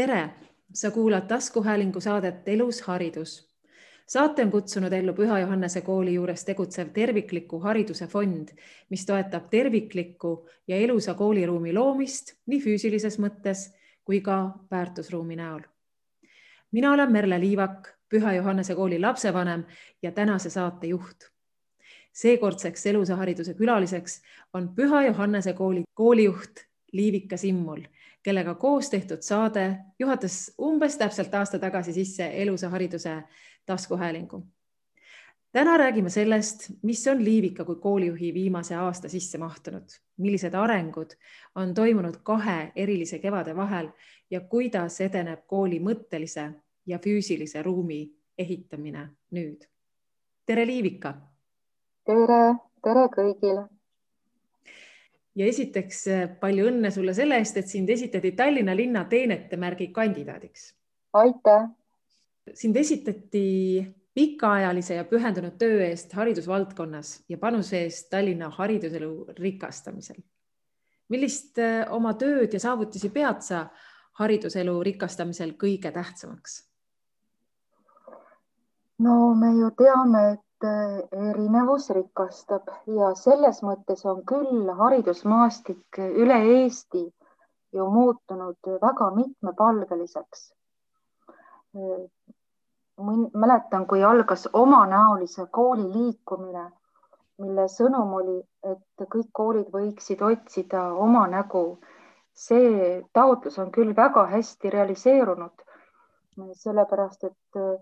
tere, sa kuulad taskuhäälingu saadet Elus haridus. saate on kutsunud ellu Püha Johannese kooli juures tegutsev tervikliku hariduse fond, mis toetab terviklikku ja elusa kooliruumi loomist nii füüsilises mõttes kui ka väärtusruumi näol. mina olen Merle Liivak, Püha Johannese kooli lapsevanem ja tänase saate juht seekordseks elusa hariduse külaliseks on Püha Johannese kooli koolijuht Liivika Simmul kellega koos tehtud saade juhatas umbes täpselt aasta tagasi sisse elusa hariduse taskuhäälingu. täna räägime sellest, mis on Liivika kui koolijuhi viimase aasta sisse mahtunud, millised arengud on toimunud kahe erilise kevade vahel ja kuidas edeneb kooli mõttelise ja füüsilise ruumi ehitamine nüüd. tere, Liivika. tere, tere kõigile ja esiteks äh, palju õnne sulle selle eest, et sind esitati Tallinna linna teenetemärgi kandidaadiks. aitäh. sind esitati pikaajalise ja pühendunud töö eest haridusvaldkonnas ja panuse eest Tallinna hariduselu rikastamisel. millist äh, oma tööd ja saavutusi pead sa hariduselu rikastamisel kõige tähtsamaks? no me ju teame, et Äh, erinevus rikastab ja selles mõttes on küll haridusmaastik üle Eesti ju muutunud väga mitmepalgeliseks. Äh, mäletan, kui algas omanäolise kooli liikumine, mille sõnum oli, et kõik koolid võiksid otsida oma nägu. see taotlus on küll väga hästi realiseerunud, sellepärast et äh,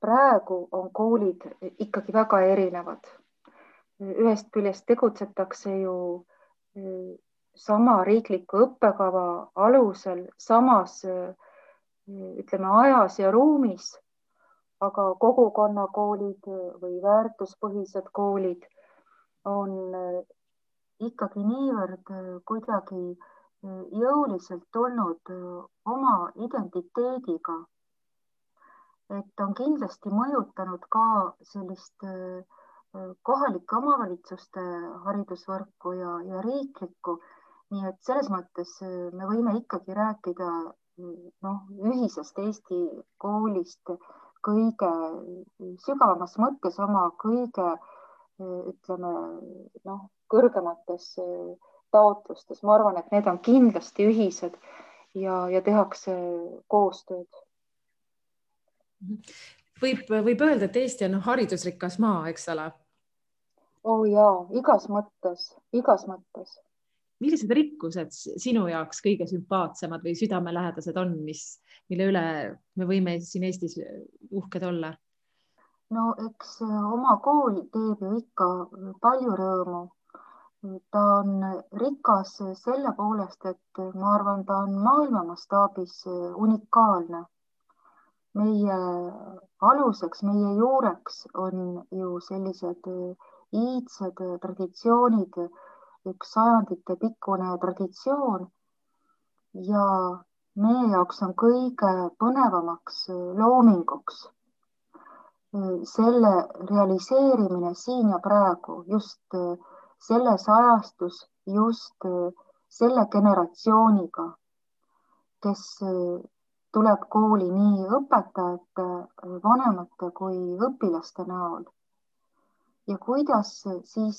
praegu on koolid ikkagi väga erinevad. ühest küljest tegutsetakse ju eh, sama riikliku õppekava alusel samas eh, ütleme ajas ja ruumis, aga kogukonnakoolid või väärtuspõhised koolid on eh, ikkagi niivõrd kuidagi jõuliselt tulnud oma identiteediga et on kindlasti mõjutanud ka sellist äh, kohalike omavalitsuste haridusvõrku ja, ja riiklikku. nii et selles mõttes äh, me võime ikkagi rääkida noh, ühisest Eesti koolist kõige sügavamas mõttes oma kõige ütleme noh, kõrgemates taotlustes, ma arvan, et need on kindlasti ühised ja, ja tehakse koostööd võib, võib öelda, et Eesti on haridusrikas maa, eks ole? oo oh jaa, igas mõttes, igas mõttes. millised rikkused sinu jaoks kõige sümpaatsemad või südamelähedased on, mis, mille üle me võime siin Eestis uhked olla? no eks oma kool teeb ju ikka palju rõõmu. ta on rikas selle poolest, et ma arvan, ta on maailma mastaabis unikaalne meie aluseks, meie juureks on ju sellised äh, iidsed äh, traditsioonid, üks sajandite pikkune traditsioon. ja meie jaoks on kõige põnevamaks loominguks selle realiseerimine siin ja praegu, just selles ajastus, just selle generatsiooniga, kes tuleb kooli nii õpetajate, vanemate kui õpilaste näol. ja kuidas siis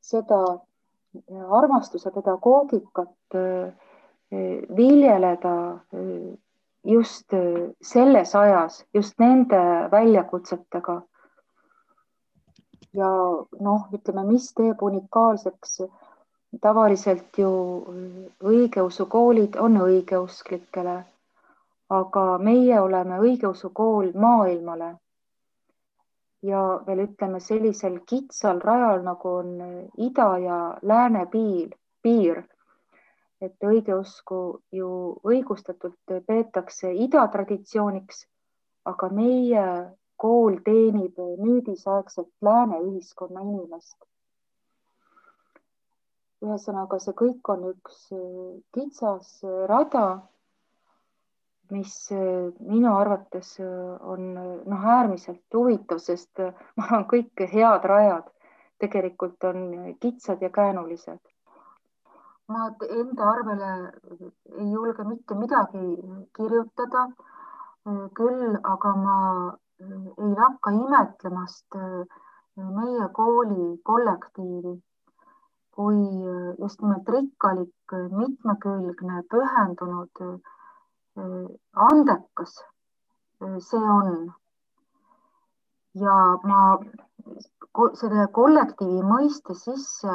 seda armastuse pedagoogikat eh, viljeleda eh, just selles ajas, just nende väljakutsetega. ja noh, ütleme, mis teeb unikaalseks tavaliselt ju õigeusukoolid on õigeusklikele aga meie oleme õigeusu kool maailmale. ja veel ütleme sellisel kitsal rajal, nagu on ida ja lääne piir, piir. et õigeusku ju õigustatult peetakse ida traditsiooniks, aga meie kool teenib nüüdisaegset lääne ühiskonna inimest. ühesõnaga, see kõik on üks kitsas rada mis äh, minu arvates äh, on äh, noh, äärmiselt huvitav, sest ma arvan, kõik head rajad tegelikult on kitsad ja käänulised. ma enda arvele ei julge mitte midagi kirjutada. küll aga ma ei lakka imetlemast meie kooli kollektiivi kui just nimelt rikkalik, mitmekülgne, pühendunud, andekas see on. ja ma selle kollektiivi mõiste sisse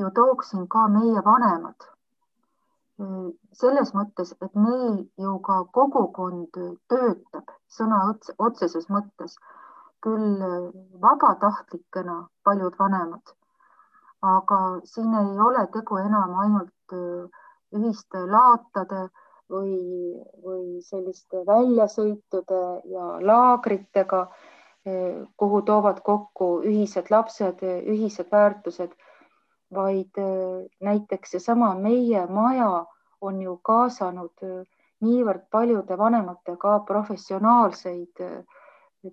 ju tooksin ka meie vanemad. selles mõttes, et meil ju ka kogukond töötab sõna otseses mõttes, küll vabatahtlikena paljud vanemad, aga siin ei ole tegu enam ainult ühiste laatade või, või selliste väljasõitude ja laagritega, kuhu toovad kokku ühised lapsed, ühised väärtused vaid äh, näiteks seesama meie maja on ju kaasanud äh, niivõrd paljude vanemate ka professionaalseid äh,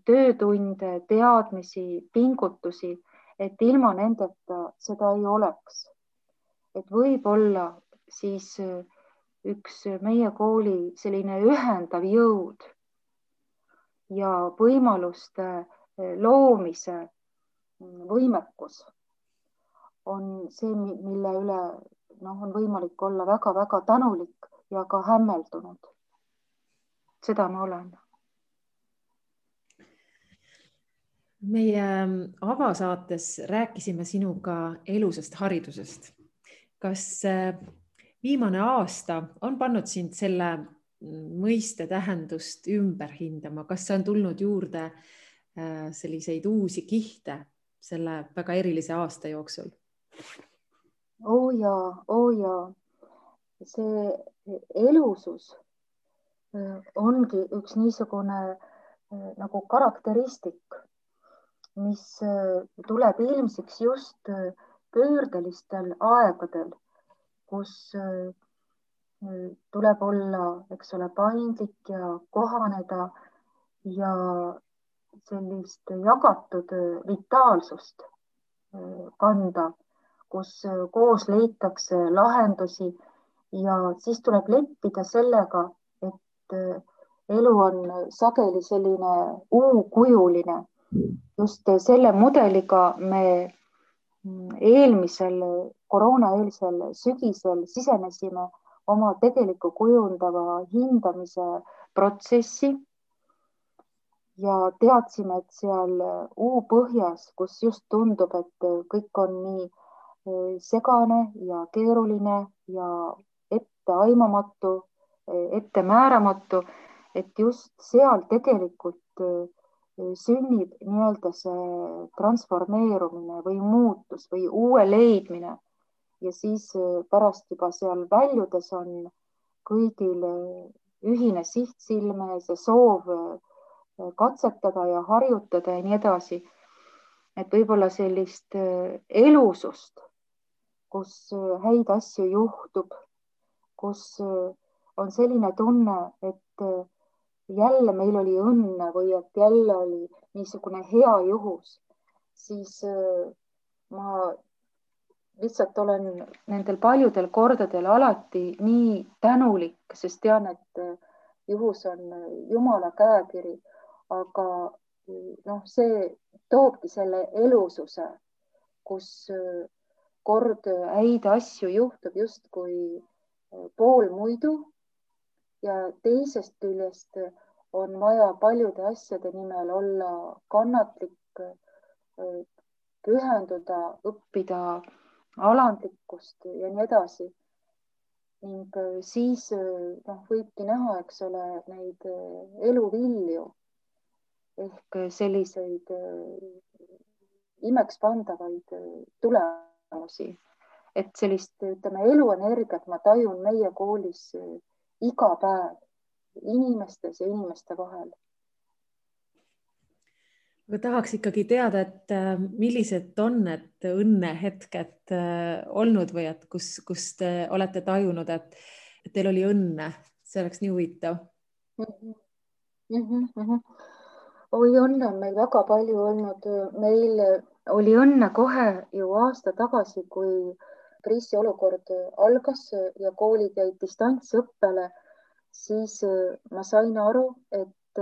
töötunde, teadmisi, pingutusi, et ilma nendeta seda ei oleks. et võib-olla siis üks meie kooli selline ühendav jõud ja võimaluste loomise võimekus on see, mille üle noh, on võimalik olla väga-väga tänulik ja ka hämmeldunud. seda ma olen. meie avasaates rääkisime sinuga elusast haridusest. kas äh, viimane aasta on pannud sind selle mõiste tähendust ümber hindama, kas on tulnud juurde äh, selliseid uusi kihte selle väga erilise aasta jooksul? oo oh jaa, oo oh jaa. see elusus äh, ongi üks niisugune äh, nagu karakteristik, mis tuleb ilmsiks just pöördelistel aegadel, kus tuleb olla, eks ole, paindlik ja kohaneda ja sellist jagatud vitaalsust kanda kus äh, koos leitakse lahendusi ja siis tuleb leppida sellega, et äh, elu on sageli selline uukujuline. just selle mudeliga me mm, eelmisel koroonaeelsel sügisel sisenesime oma tegeliku kujundava hindamise protsessi ja teadsime, et seal U põhjas, kus just tundub, et kõik on nii segane ja keeruline ja etteaimamatu, ettemääramatu, et just seal tegelikult äh, sünnib nii-öelda see transformeerumine või muutus või uue leidmine. ja siis äh, pärast juba seal väljudes on kõigil äh, ühine siht silme ees ja soov katsetada ja harjutada ja nii edasi. et võib-olla sellist elusust kus häid asju juhtub, kus on selline tunne, et jälle meil oli õnne või et jälle oli niisugune hea juhus, siis ma lihtsalt olen nendel paljudel kordadel alati nii tänulik, sest tean, et juhus on Jumala käekiri, aga noh, see toobki selle elususe, kus kord häid asju juhtub justkui äh, poolmuidu ja teisest küljest on vaja paljude asjade nimel olla kannatlik, äh, pühenduda, õppida alandlikkust ja nii edasi. ning äh, siis noh, võibki näha, eks ole, neid eluvilju ehk selliseid imekspandavaid tulemusi et sellist, ütleme, eluenergiat ma tajun meie koolis iga päev inimestes ja inimeste vahel. aga tahaks ikkagi teada, et eh, millised on need õnnehetked eh, olnud või et kus, kus te olete tajunud, et, et teil oli õnne, see oleks nii huvitav mm. -hmm. Mm -hmm. oi, õnne on meil väga palju olnud, meil oli õnne kohe ju aasta tagasi, kui kriisiolukord algas ja koolid jäid distantsõppele, siis ma sain aru, et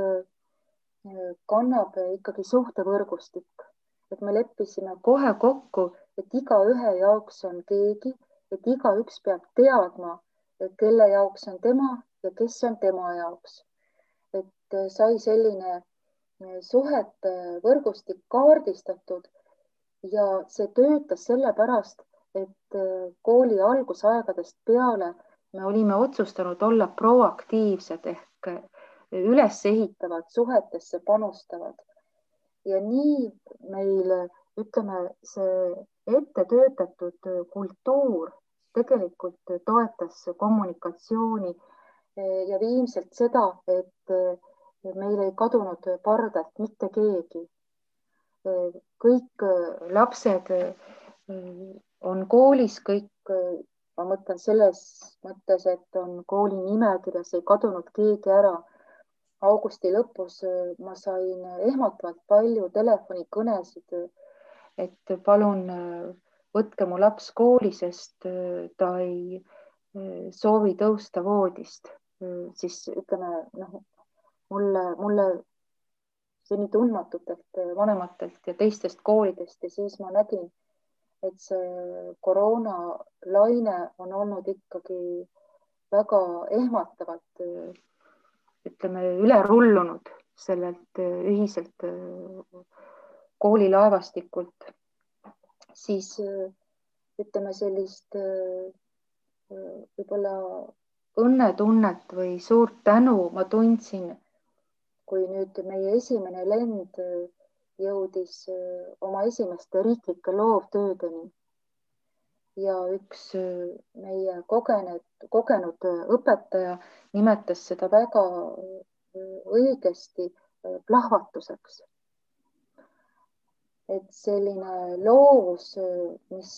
kannab ikkagi suhtevõrgustik, et me leppisime kohe kokku, et igaühe jaoks on keegi, et igaüks peab teadma, kelle jaoks on tema ja kes on tema jaoks. et sai selline suhete võrgustik kaardistatud ja see töötas sellepärast, et kooli algusaegadest peale me olime otsustanud olla proaktiivsed ehk ülesehitavad, suhetesse panustavad. ja nii meil, ütleme, see ette töötatud kultuur tegelikult toetas kommunikatsiooni ja viimselt seda, et meil ei kadunud pardalt mitte keegi. kõik lapsed on koolis, kõik, ma mõtlen selles mõttes, et on kooli nimekirjas, ei kadunud keegi ära. augusti lõpus ma sain ehmatavalt palju telefonikõnesid, et palun võtke mu laps kooli, sest ta ei soovi tõusta voodist, siis ütleme noh mulle, mulle seni tundmatutelt vanematelt ja teistest koolidest ja siis ma nägin, et see koroonalaine on olnud ikkagi väga ehmatavalt, ütleme, üle rullunud sellelt ühiselt koolilaevastikult, siis ütleme sellist võib-olla õnnetunnet või suurt tänu ma tundsin kui nüüd meie esimene lend äh, jõudis äh, oma esimeste riiklike loovtöödeni ja üks äh, meie kogenud, kogenud õpetaja nimetas seda väga õigesti plahvatuseks. et selline loovus, mis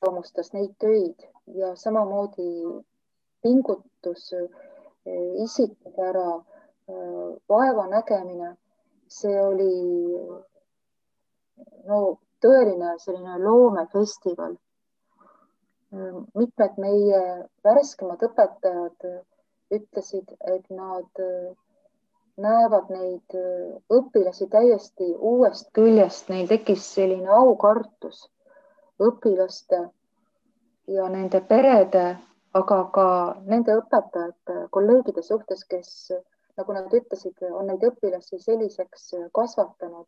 loomustas neid töid ja samamoodi pingutus isikupära vaevanägemine, see oli no tõeline selline loomefestival. mitmed meie värskemad õpetajad ütlesid, et nad näevad neid õpilasi täiesti uuest küljest, neil tekkis selline aukartus õpilaste ja nende perede, aga ka nende õpetajate, kolleegide suhtes, kes nagu nad ütlesid, on neid õpilasi selliseks kasvatanud.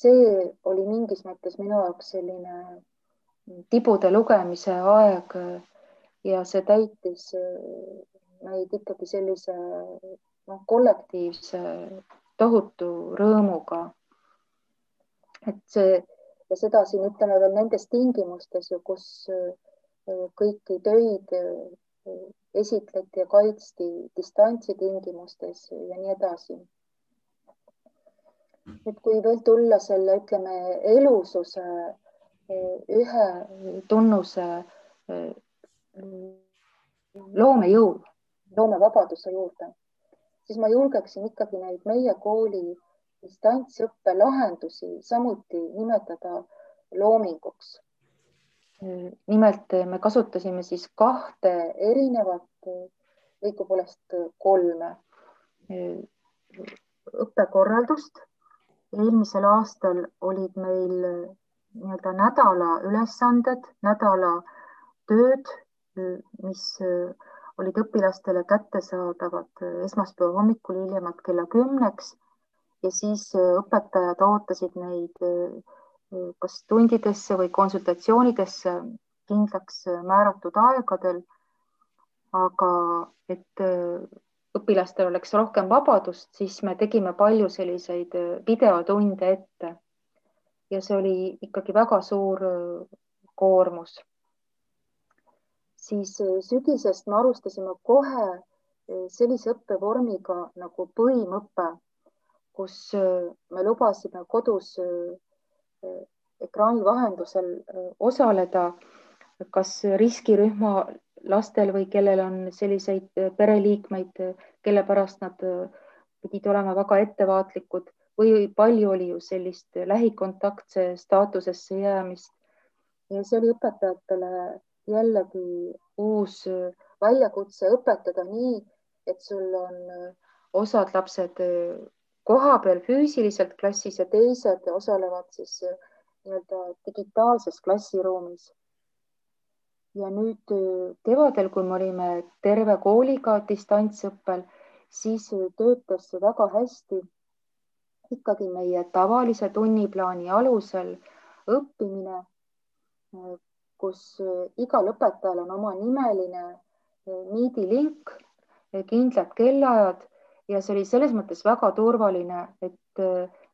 see oli mingis mõttes minu jaoks selline tibude lugemise aeg ja see täitis meid ikkagi sellise noh, kollektiivse tohutu rõõmuga. et see ja seda siin ütleme veel nendes tingimustes ju, kus kõiki töid esitleti ja kaitsti distantsi tingimustes ja nii edasi. et kui veel tulla selle, ütleme, elususe ühe tunnuse loomejõu, loomevabaduse juurde, siis ma julgeksin ikkagi neid meie kooli distantsõppe lahendusi samuti nimetada loominguks nimelt me kasutasime siis kahte erinevat, õigupoolest kolme õppekorraldust. eelmisel aastal olid meil nii-öelda nädala ülesanded, nädala tööd, mis olid õpilastele kättesaadavad esmaspäeva hommikul hiljemalt kella kümneks ja siis õpetajad ootasid neid kas tundidesse või konsultatsioonidesse kindlaks määratud aegadel. aga et äh, õpilastel oleks rohkem vabadust, siis me tegime palju selliseid äh, videotunde ette. ja see oli ikkagi väga suur äh, koormus. siis sügisest me alustasime kohe sellise õppevormiga nagu põimõpe, kus me lubasime kodus ekraani vahendusel osaleda, kas riskirühma lastel või kellel on selliseid pereliikmeid, kelle pärast nad pidid olema väga ettevaatlikud või palju oli ju sellist lähikontaktse staatusesse jäämist. Ja see oli õpetajatele jällegi uus väljakutse õpetada nii, et sul on osad lapsed kohapeal füüsiliselt klassis ja teised osalevad siis nii-öelda digitaalses klassiruumis. ja nüüd kevadel, kui me olime terve kooliga distantsõppel, siis töötas väga hästi ikkagi meie tavalise tunniplaani alusel õppimine, kus igal õpetajal on oma nimeline Meeti link, kindlad kellaajad ja see oli selles mõttes väga turvaline, et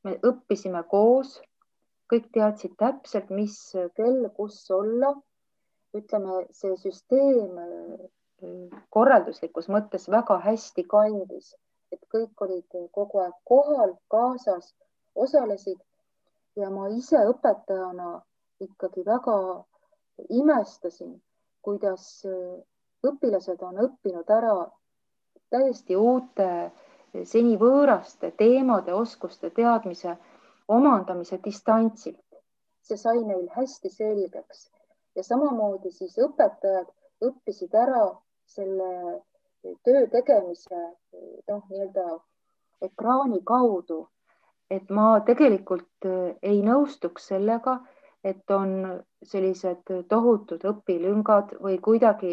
me õppisime koos kõik teadsid täpselt, mis kell, kus olla. ütleme, see süsteem äh, korralduslikus mõttes väga hästi kandis, et kõik olid kogu aeg kohal, kaasas, osalesid ja ma ise õpetajana ikkagi väga imestasin, kuidas äh, õpilased on õppinud ära täiesti uute, seni võõraste teemade, oskuste, teadmise omandamise distantsilt. see sai neil hästi selgeks ja samamoodi siis õpetajad õppisid ära selle töö tegemise noh, nii-öelda ekraani kaudu. et ma tegelikult eh, ei nõustuks sellega, et on sellised tohutud õpilüngad või kuidagi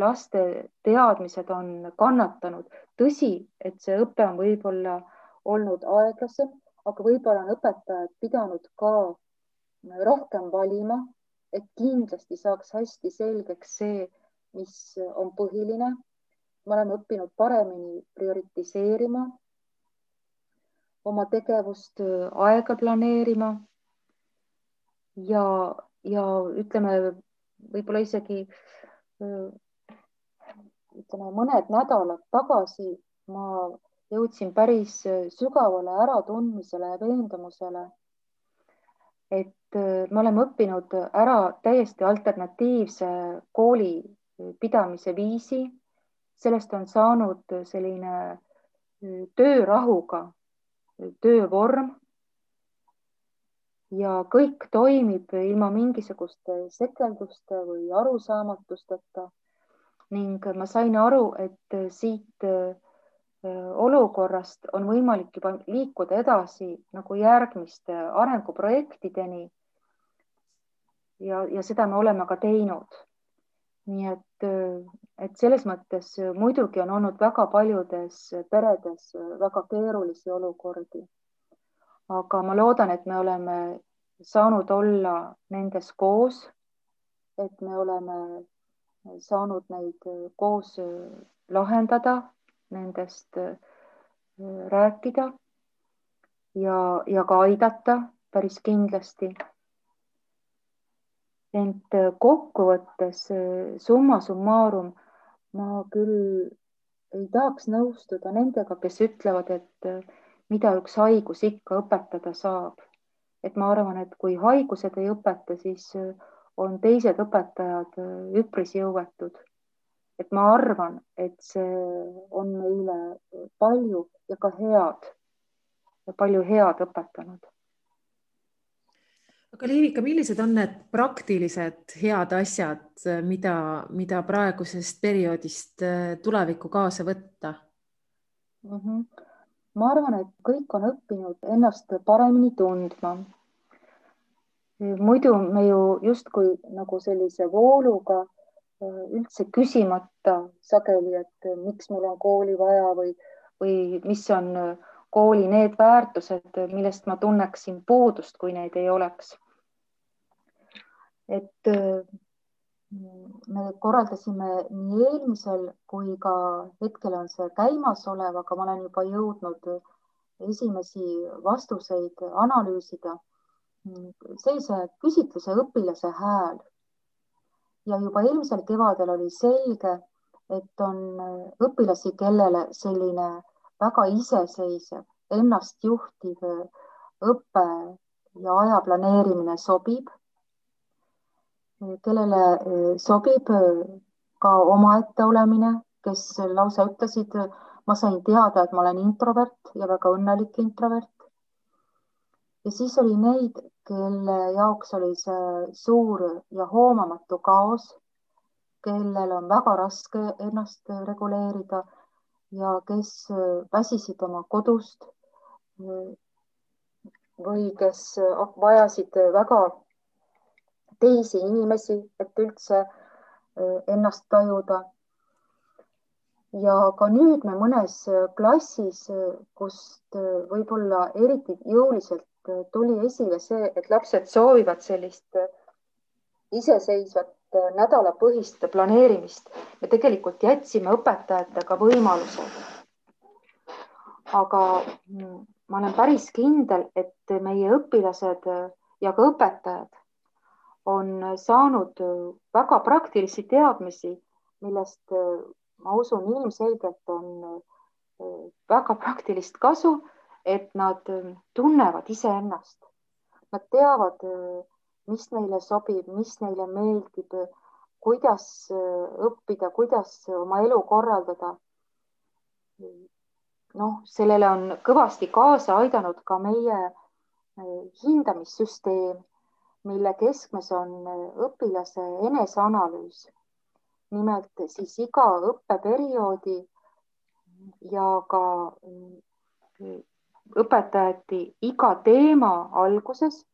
laste teadmised on kannatanud. tõsi, et see õpe on võib-olla olnud aeglasem, aga võib-olla on õpetajad pidanud ka rohkem valima, et kindlasti saaks hästi selgeks see, mis on põhiline. me oleme õppinud paremini prioritiseerima, oma tegevust aega planeerima ja, ja ütleme, võib-olla isegi ütleme mõned nädalad tagasi ma jõudsin päris äh, sügavale äratundmisele ja veendumusele, et äh, me oleme õppinud ära täiesti alternatiivse kooli äh, pidamise viisi. sellest on saanud selline töörahuga töövorm. ja kõik toimib ilma mingisuguste sekelduste või arusaamatusteta. Ning ma sain aru, et siit olukorrast on võimalik juba liikuda edasi nagu järgmiste arenguprojektideni. ja, ja seda me oleme ka teinud. nii et, et selles mõttes muidugi on olnud väga paljudes peredes väga keerulisi olukordi. aga ma loodan, et me oleme saanud olla nendes koos. et me oleme saanud neid koos lahendada nendest äh, rääkida ja, ja ka aidata päris kindlasti. ent äh, kokkuvõttes äh, summa summarum ma küll ei tahaks nõustuda nendega, kes ütlevad, et mida üks haigus ikka õpetada saab. et ma arvan, et kui haigused ei õpeta, siis on teised õpetajad üpris jõuetud et ma arvan, et see on meile palju ja ka head ja palju head õpetanud. aga Liivika, millised on need praktilised head asjad, mida, mida praegusest perioodist äh, tulevikku kaasa võtta mm? -hmm. ma arvan, et kõik on õppinud ennast paremini tundma. Muidu me ju justkui nagu sellise vooluga üldse küsimata sageli, et miks mul on kooli vaja või, või mis on kooli need väärtused, millest ma tunneksin puudust, kui neid ei oleks. et me korraldasime nii eelmisel kui ka hetkel on see käimasolev, aga ma olen juba jõudnud esimesi vastuseid analüüsida. Sellise küsitluse õpilase hääl ja juba eelmisel kevadel oli selge, et on õpilasi, kellele selline väga iseseisev, ennastjuhtiv õpe ja aja planeerimine sobib, kellele sobib ka omaette olemine, kes lausa ütlesid, ma sain teada, et ma olen introvert ja väga õnnelik introvert. Ja siis oli neid, kelle jaoks oli see suur ja hoomamatu kaos, kellel on väga raske ennast reguleerida ja kes väsisid oma kodust või kes vajasid väga teisi inimesi, et üldse ennast tajuda. Ja ka nüüd me mõnes klassis, kust võib-olla eriti jõuliselt tuli esile see, et lapsed soovivad sellist iseseisvat nädalapõhist planeerimist. me tegelikult jätsime õpetajatega võimaluse. aga ma olen päris kindel, et meie õpilased ja ka õpetajad on saanud väga praktilisi teadmisi, millest ma usun, ilmselgelt on äh, väga praktilist kasu, et nad äh, tunnevad iseennast. Nad teavad, äh, mis neile sobib, mis neile meeldib, kuidas õppida, kuidas oma elu korraldada. noh, sellele on kõvasti kaasa aidanud ka meie hindamissüsteem, mille keskmes on õpilase eneseanalüüs nimelt siis iga õppeperioodi ja ka õpetajati iga teema alguses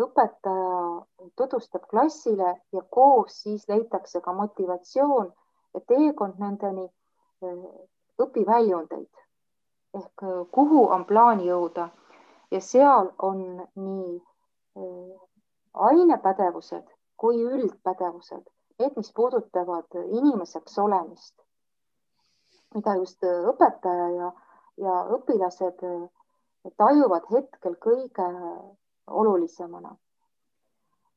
õpetaja tutvustab klassile ja koos siis leitakse ka motivatsioon ja teekond nendeni eh, õpiväljundeid. Ehk eh, kuhu on plaan jõuda? Ja seal on nii eh, ainepädevused kui üldpädevused need, mis puudutavad inimeseks olemist, mida just õpetaja ja, ja õpilased tajuvad hetkel kõige olulisemana.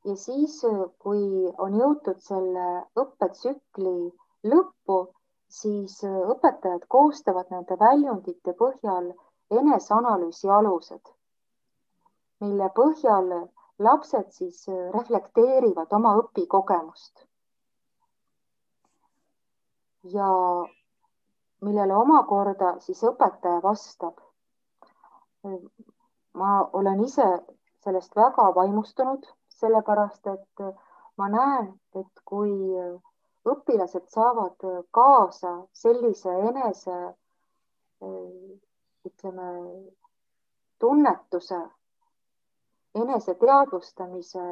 ja siis, kui on jõutud selle õppetsükli lõppu, siis õpetajad koostavad nende väljundite põhjal eneseanalüüsi alused, mille põhjal lapsed siis reflekteerivad oma õpikogemust ja millele omakorda siis õpetaja vastab. Ma olen ise sellest väga vaimustunud, sellepärast et ma näen, et kui õpilased saavad kaasa sellise enese ütleme, tunnetuse, eneseteadvustamise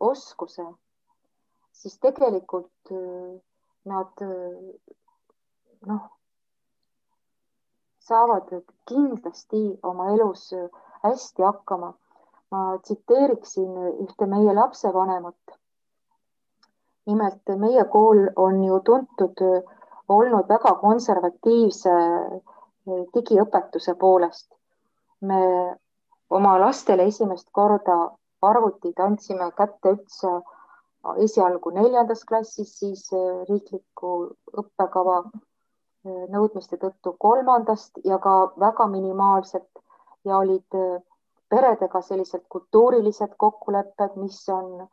oskuse, siis tegelikult nad noh, saavad kindlasti oma elus hästi hakkama. ma tsiteeriksin ühte meie lapsevanemat. nimelt meie kool on ju tuntud olnud väga konservatiivse digiõpetuse poolest. me oma lastele esimest korda arvutid andsime kätte üldse esialgu neljandas klassis, siis äh, riikliku õppekava nõudmiste tõttu kolmandast ja ka väga minimaalselt ja olid äh, peredega sellised kultuurilised kokkulepped, mis on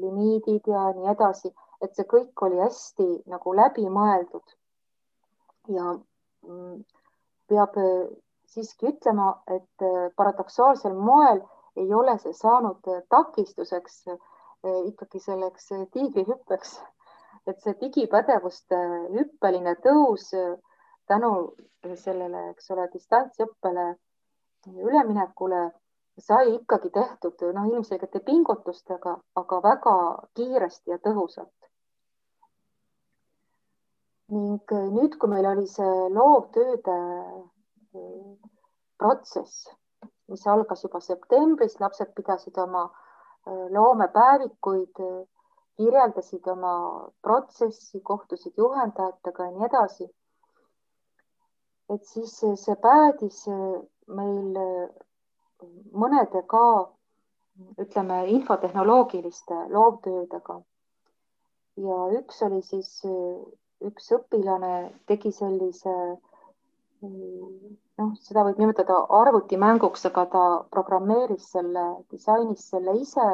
limiidid ja nii edasi, et see kõik oli hästi nagu läbimõeldud. ja mm, peab siiski ütlema, et paradoksaalsel moel ei ole see saanud takistuseks ikkagi selleks tiigrihüppeks, et see digipädevuste hüppeline tõus eh, tänu sellele, eks ole, distantsõppele üleminekule sai ikkagi tehtud noh, ilmselgete pingutustega, aga väga kiiresti ja tõhusalt. ning nüüd, kui meil oli see loovtööde protsess, mis algas juba septembris, lapsed pidasid oma loomepäevikuid, kirjeldasid oma protsessi, kohtusid juhendajatega ja nii edasi. et siis see päädis meil mõnede ka ütleme infotehnoloogiliste loovtöödega. ja üks oli siis, üks õpilane tegi sellise noh, seda võib nimetada arvutimänguks, aga ta programmeeris selle, disainis selle ise.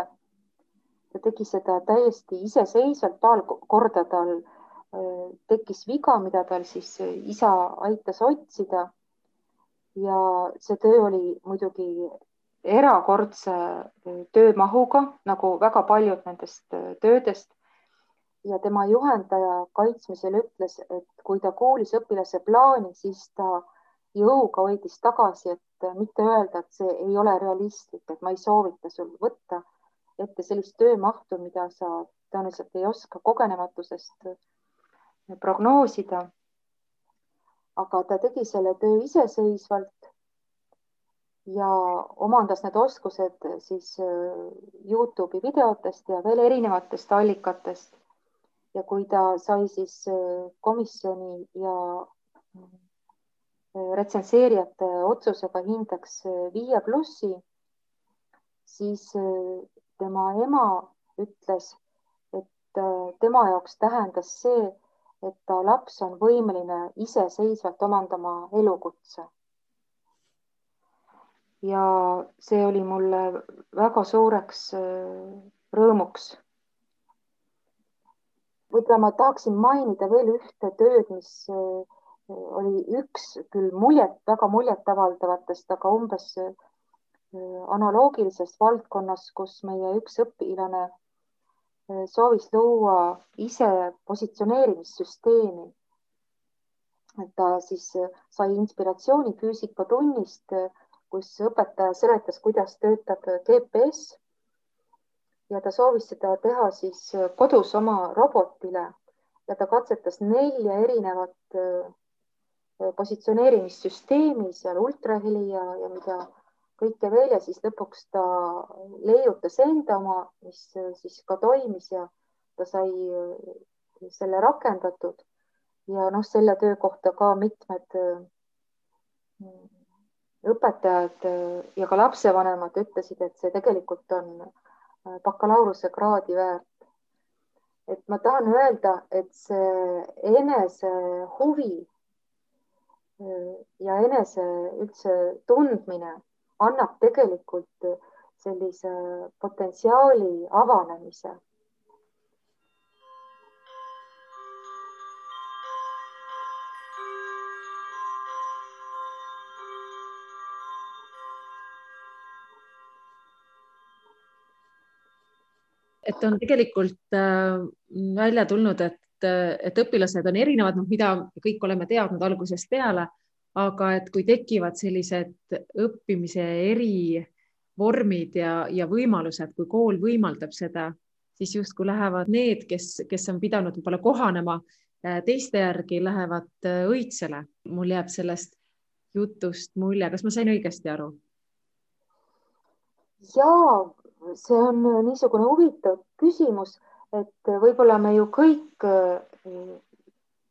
Ta tegi seda täiesti iseseisvalt, paar korda tal tekkis viga, mida tal siis isa aitas otsida. ja see töö oli muidugi erakordse töömahuga, nagu väga paljud nendest töödest. ja tema juhendaja kaitsmisel ütles, et kui ta kuulis õpilase plaani, siis ta jõuga hoidis tagasi, et mitte öelda, et see ei ole realistlik, et ma ei soovita sul võtta ette sellist töömahtu, mida sa tõenäoliselt ei oska kogenematusest prognoosida. aga ta tegi selle töö iseseisvalt ja omandas need oskused siis äh, Youtube'i videotest ja veel erinevatest allikatest. ja kui ta sai siis komisjoni ja retsenseerijate otsusega hindeks viie plussi, siis tema ema ütles, et tema jaoks tähendas see, et ta laps on võimeline iseseisvalt omandama elukutse ja see oli mulle väga suureks äh, rõõmuks. võib-olla ma tahaksin mainida veel ühte tööd, mis äh, oli üks küll muljet, väga muljetavaldavatest, aga umbes äh, analoogilises valdkonnas, kus meie üks õpilane soovis luua ise positsioneerimissüsteemi. ta siis sai inspiratsiooni füüsikatunnist kus õpetaja seletas, kuidas töötab GPS ja ta soovis seda teha siis kodus oma robotile ja ta katsetas nelja erinevat positsioneerimissüsteemi, seal ultraheli ja, ja mida kõike veel ja siis lõpuks ta leiutas enda oma, mis siis ka toimis ja ta sai äh, selle rakendatud ja noh, selle töö kohta ka mitmed äh, õpetajad äh, ja ka lapsevanemad ütlesid, et see tegelikult on äh, bakalaureusekraadi väärt. et ma tahan öelda, et see enese huvi äh, ja enese üldse tundmine annab tegelikult sellise potentsiaali avanemise. Et on tegelikult äh, välja tulnud, et, et õpilased on erinevad, noh, mida kõik oleme teadnud algusest peale, aga et kui tekivad sellised õppimise erivormid ja, ja võimalused, kui kool võimaldab seda, siis justkui lähevad need, kes, kes on pidanud võib-olla kohanema äh, teiste järgi, lähevad äh, õitsele. mul jääb sellest jutust mulje, kas ma sain õigesti aru? jaa, see on niisugune huvitav küsimus, et võib-olla me ju kõik äh,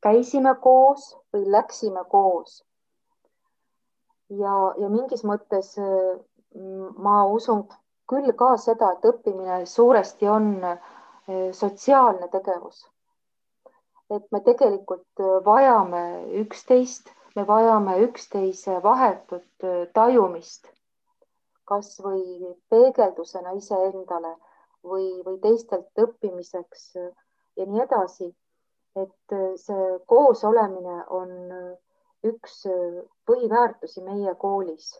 käisime koos või läksime koos. Ja, ja mingis mõttes äh, ma usun küll ka seda, et õppimine suuresti on äh, sotsiaalne tegevus. et me tegelikult vajame üksteist, me vajame üksteise vahetut tajumist kasvõi peegeldusena iseendale või, või teistelt õppimiseks ja nii edasi. et see koosolemine on üks põhiväärtusi meie koolis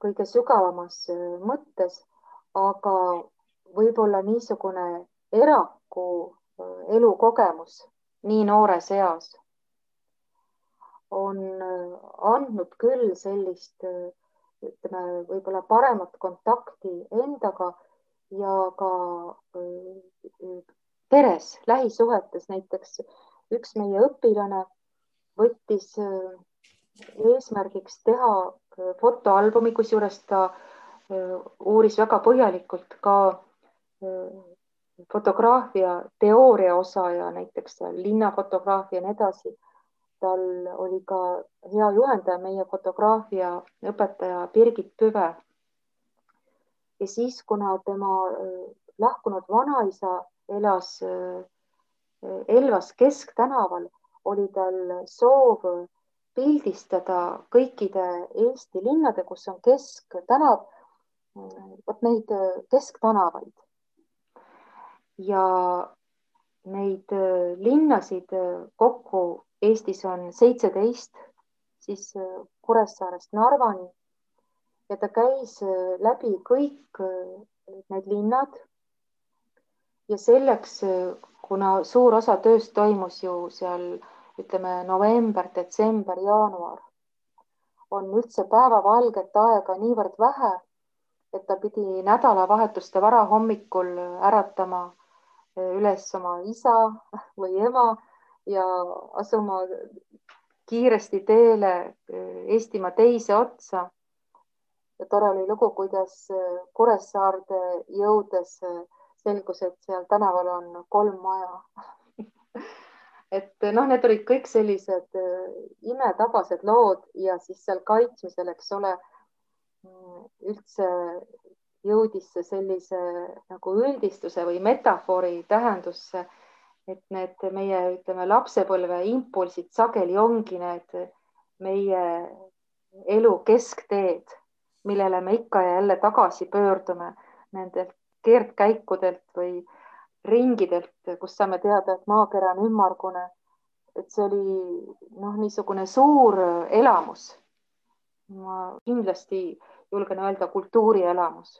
kõige sügavamas mõttes, aga võib-olla niisugune eraku elukogemus nii noores eas on andnud küll sellist ütleme, võib-olla paremat kontakti endaga ja ka peres, lähisuhetes näiteks üks meie õpilane võttis eesmärgiks teha fotoalbumi, kusjuures ta uuris väga põhjalikult ka fotograafia teooria osa ja näiteks linnafotograafia ja nii edasi tal oli ka hea juhendaja, meie fotograafia õpetaja Birgit Püve. ja siis, kuna tema äh, lahkunud vanaisa elas äh, Elvas Kesktänaval, oli tal soov pildistada kõikide Eesti linnade, kus on kesktänav, vot neid äh, kesktänavaid. ja neid linnasid kokku Eestis on seitseteist, siis äh, Kuressaarest Narvani ja ta käis läbi kõik need linnad. ja selleks, kuna suur osa tööst toimus ju seal ütleme november, detsember, jaanuar, on üldse päevavalget aega niivõrd vähe, et ta pidi nädalavahetuste varahommikul äratama üles oma isa või ema ja asuma kiiresti teele Eestimaa teise otsa. ja tore oli lugu, kuidas Kuressaarde jõudes selgus, et seal tänaval on kolm maja et noh, need olid kõik sellised imetabased lood ja siis seal kaitsmisel, eks ole, üldse jõudis see sellise nagu üldistuse või metafoori tähendusse, et need meie, ütleme, lapsepõlve impulsid sageli ongi need meie elu keskteed, millele me ikka ja jälle tagasi pöördume nendelt keerdkäikudelt või ringidelt, kus saame teada, et maakera on ümmargune. et see oli noh, niisugune suur elamus. ma kindlasti julgen öelda kultuurielamus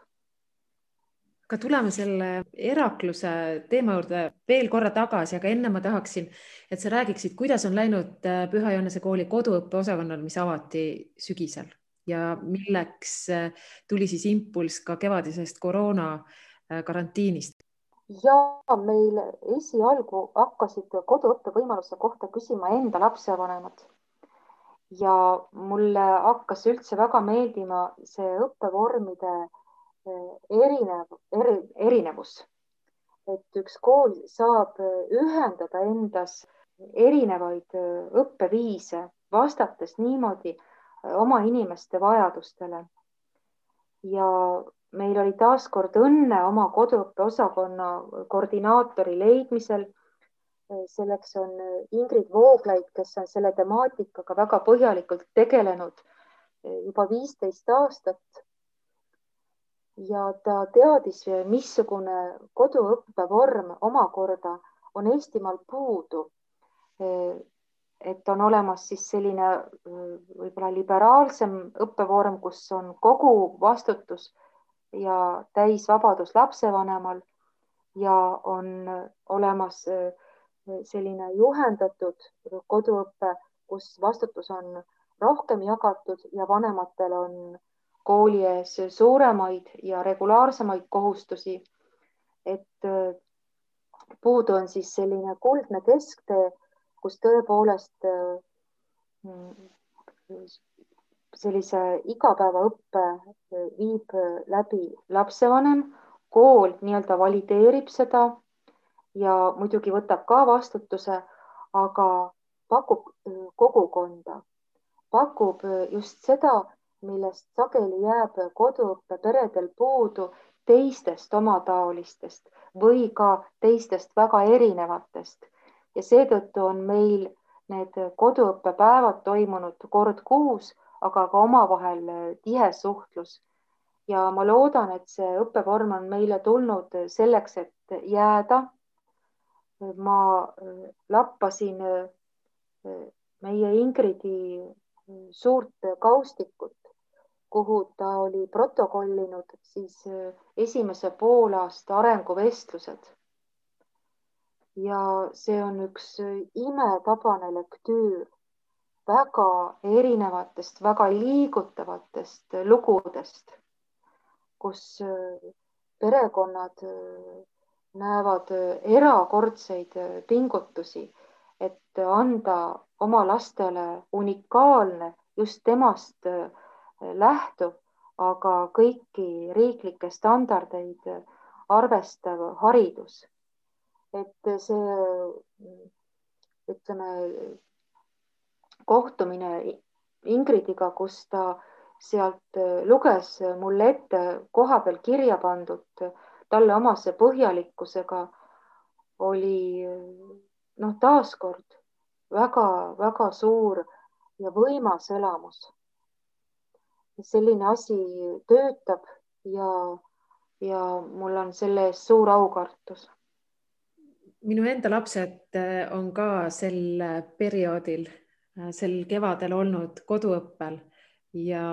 aga tuleme selle Herakluse teema juurde veel korra tagasi, aga enne ma tahaksin, et sa räägiksid, kuidas on läinud äh, Püha Johannese kooli koduõppeosakonnal, mis avati sügisel ja milleks äh, tuli siis impulss ka kevadisest koroona äh, karantiinist? Ja meil esialgu hakkasid koduõppe võimaluse kohta küsima enda lapsevanemad ja mulle hakkas üldse väga meeldima see õppevormide erinev eri,, erinevus. et üks kool saab ühendada endas erinevaid õppeviise, vastates niimoodi oma inimeste vajadustele. ja meil oli taaskord õnne oma koduõppeosakonna koordinaatori leidmisel. selleks on Ingrid Vooglaid, kes on selle temaatikaga väga põhjalikult tegelenud juba viisteist aastat ja ta teadis, missugune koduõppevorm omakorda on Eestimaal puudu. et on olemas siis selline võib-olla liberaalsem õppevorm, kus on kogu vastutus ja täisvabadus lapsevanemal ja on olemas selline juhendatud koduõpe, kus vastutus on rohkem jagatud ja vanematel on kooli ees suuremaid ja regulaarsemaid kohustusi. et äh, puudu on siis selline kuldne kesktee, kus tõepoolest äh, sellise igapäevaõppe äh, viib läbi lapsevanem, kool nii-öelda valideerib seda ja muidugi võtab ka vastutuse, aga pakub kogukonda, pakub just seda, millest sageli jääb koduõppeperedel puudu teistest omataolistest või ka teistest väga erinevatest. Ja seetõttu on meil need koduõppepäevad toimunud kord kuus, aga ka omavahel tihe suhtlus. ja ma loodan, et see õppevorm on meile tulnud selleks, et jääda. ma lappasin meie Ingridi suurt kaustikut kuhu ta oli protokollinud siis äh, esimese poolaasta arenguvestlused. ja see on üks äh, imetabane lektüür väga erinevatest, väga liigutavatest lugudest, kus äh, perekonnad näevad erakordseid pingutusi, et anda oma lastele unikaalne, just temast lähtuv, aga kõiki riiklikke standardeid arvestav haridus. et see, ütleme, kohtumine Ingridiga, kus ta sealt luges mulle ette kohapeal kirja pandud talle omase põhjalikkusega, oli noh, taaskord väga-väga suur ja võimas elamus selline asi töötab ja, ja mul on selle eest suur aukartus. minu enda lapsed äh, on ka sel perioodil, äh, sel kevadel olnud koduõppel ja